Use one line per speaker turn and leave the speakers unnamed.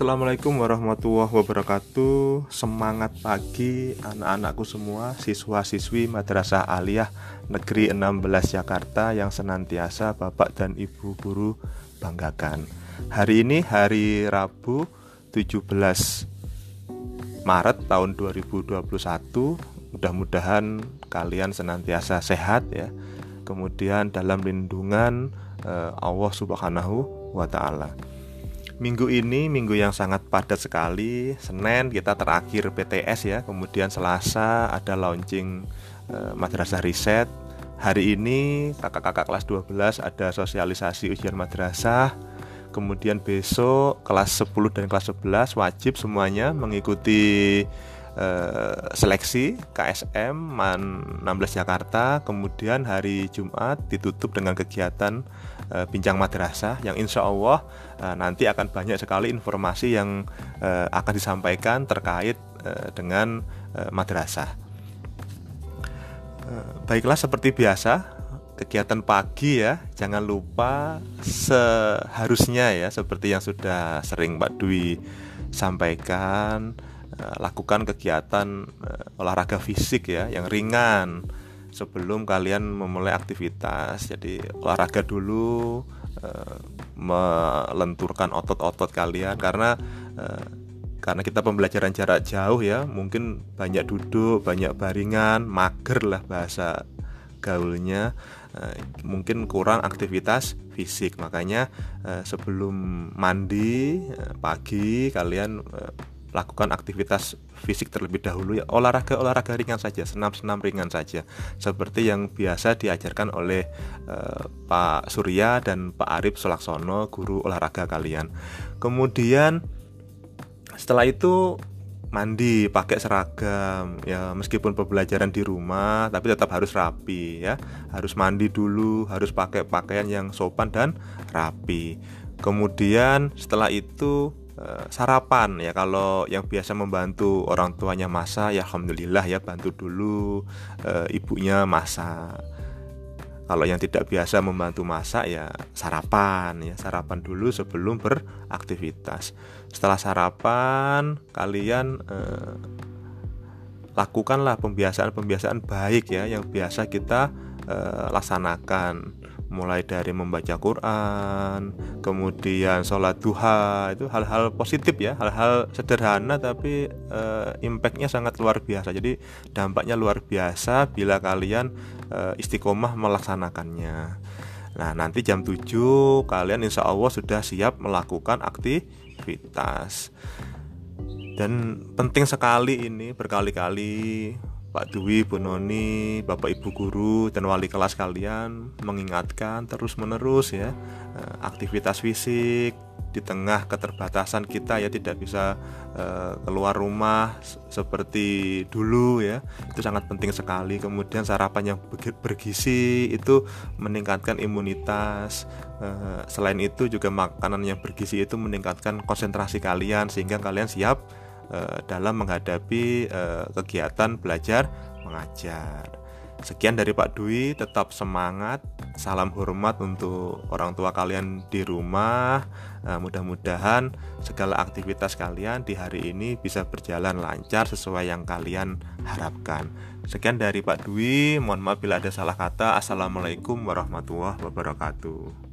Assalamualaikum warahmatullahi wabarakatuh. Semangat pagi anak-anakku semua Siswa-siswi Madrasah Aliyah Negeri 16 Jakarta Yang senantiasa Bapak dan Ibu Guru banggakan. Hari ini hari Rabu 17 Maret tahun 2021 Mudah-mudahan kalian senantiasa sehat ya. Kemudian dalam lindungan eh, Allah Subhanahu wa Ta'ala. Minggu ini minggu yang sangat padat sekali. Senin kita terakhir PTS ya, kemudian Selasa ada launching eh, madrasah riset. Hari ini kakak-kakak kelas 12 ada sosialisasi ujian madrasah. Kemudian besok kelas 10 dan kelas 11 wajib semuanya mengikuti eh, seleksi KSM MAN 16 Jakarta. Kemudian hari Jumat ditutup dengan kegiatan eh, bincang madrasah yang insya Allah uh, nanti akan banyak sekali informasi yang uh, akan disampaikan terkait dengan uh, madrasah. Baiklah seperti biasa kegiatan pagi ya jangan lupa seharusnya ya seperti yang sudah sering Pak Dwi sampaikan lakukan kegiatan uh, olahraga fisik ya yang ringan sebelum kalian memulai aktivitas. Jadi olahraga dulu melenturkan otot-otot kalian karena karena kita pembelajaran jarak jauh ya mungkin banyak duduk banyak baringan mager lah bahasa gaulnya. Mungkin kurang aktivitas fisik. Makanya sebelum mandi pagi kalian lakukan aktivitas fisik terlebih dahulu ya. Olahraga olahraga ringan saja senam senam ringan saja. Seperti yang biasa diajarkan oleh uh, Pak Surya dan Pak Arif Sulaksono guru olahraga kalian. Kemudian setelah itu mandi pakai seragam ya meskipun pembelajaran di rumah tapi tetap harus rapi ya. Harus mandi dulu harus pakai pakaian yang sopan dan rapi. Kemudian setelah itu Eh, sarapan ya. Kalau yang biasa membantu orang tuanya masak ya alhamdulillah ya bantu dulu e, ibunya masak. Kalau yang tidak biasa membantu masak ya sarapan ya. Sarapan dulu sebelum beraktivitas. Setelah sarapan kalian e, lakukanlah pembiasaan-pembiasaan baik ya yang biasa kita e, laksanakan mulai dari membaca Quran, kemudian sholat duha itu hal-hal positif ya, hal-hal sederhana tapi uh, impactnya sangat luar biasa. Jadi dampaknya luar biasa bila kalian uh, istiqomah melaksanakannya. Nah nanti jam 7 kalian insya Allah sudah siap melakukan aktivitas dan penting sekali ini berkali-kali Pak Dwi, Bu Noni, Bapak Ibu guru dan wali kelas kalian mengingatkan terus-menerus ya eh, aktivitas fisik di tengah keterbatasan kita ya tidak bisa uh, keluar rumah seperti dulu ya. Itu sangat penting sekali. Kemudian sarapan yang bergizi itu meningkatkan imunitas uh, selain itu juga makanan yang bergizi itu meningkatkan konsentrasi kalian sehingga kalian siap Eh, dalam menghadapi eh, kegiatan belajar mengajar. Sekian dari Pak Dwi, tetap semangat. Salam hormat untuk orang tua kalian di rumah. Eh, mudah-mudahan segala aktivitas kalian di hari ini bisa berjalan lancar sesuai yang kalian harapkan. Sekian dari Pak Dwi, mohon maaf bila ada salah kata. Assalamualaikum warahmatullahi wabarakatuh.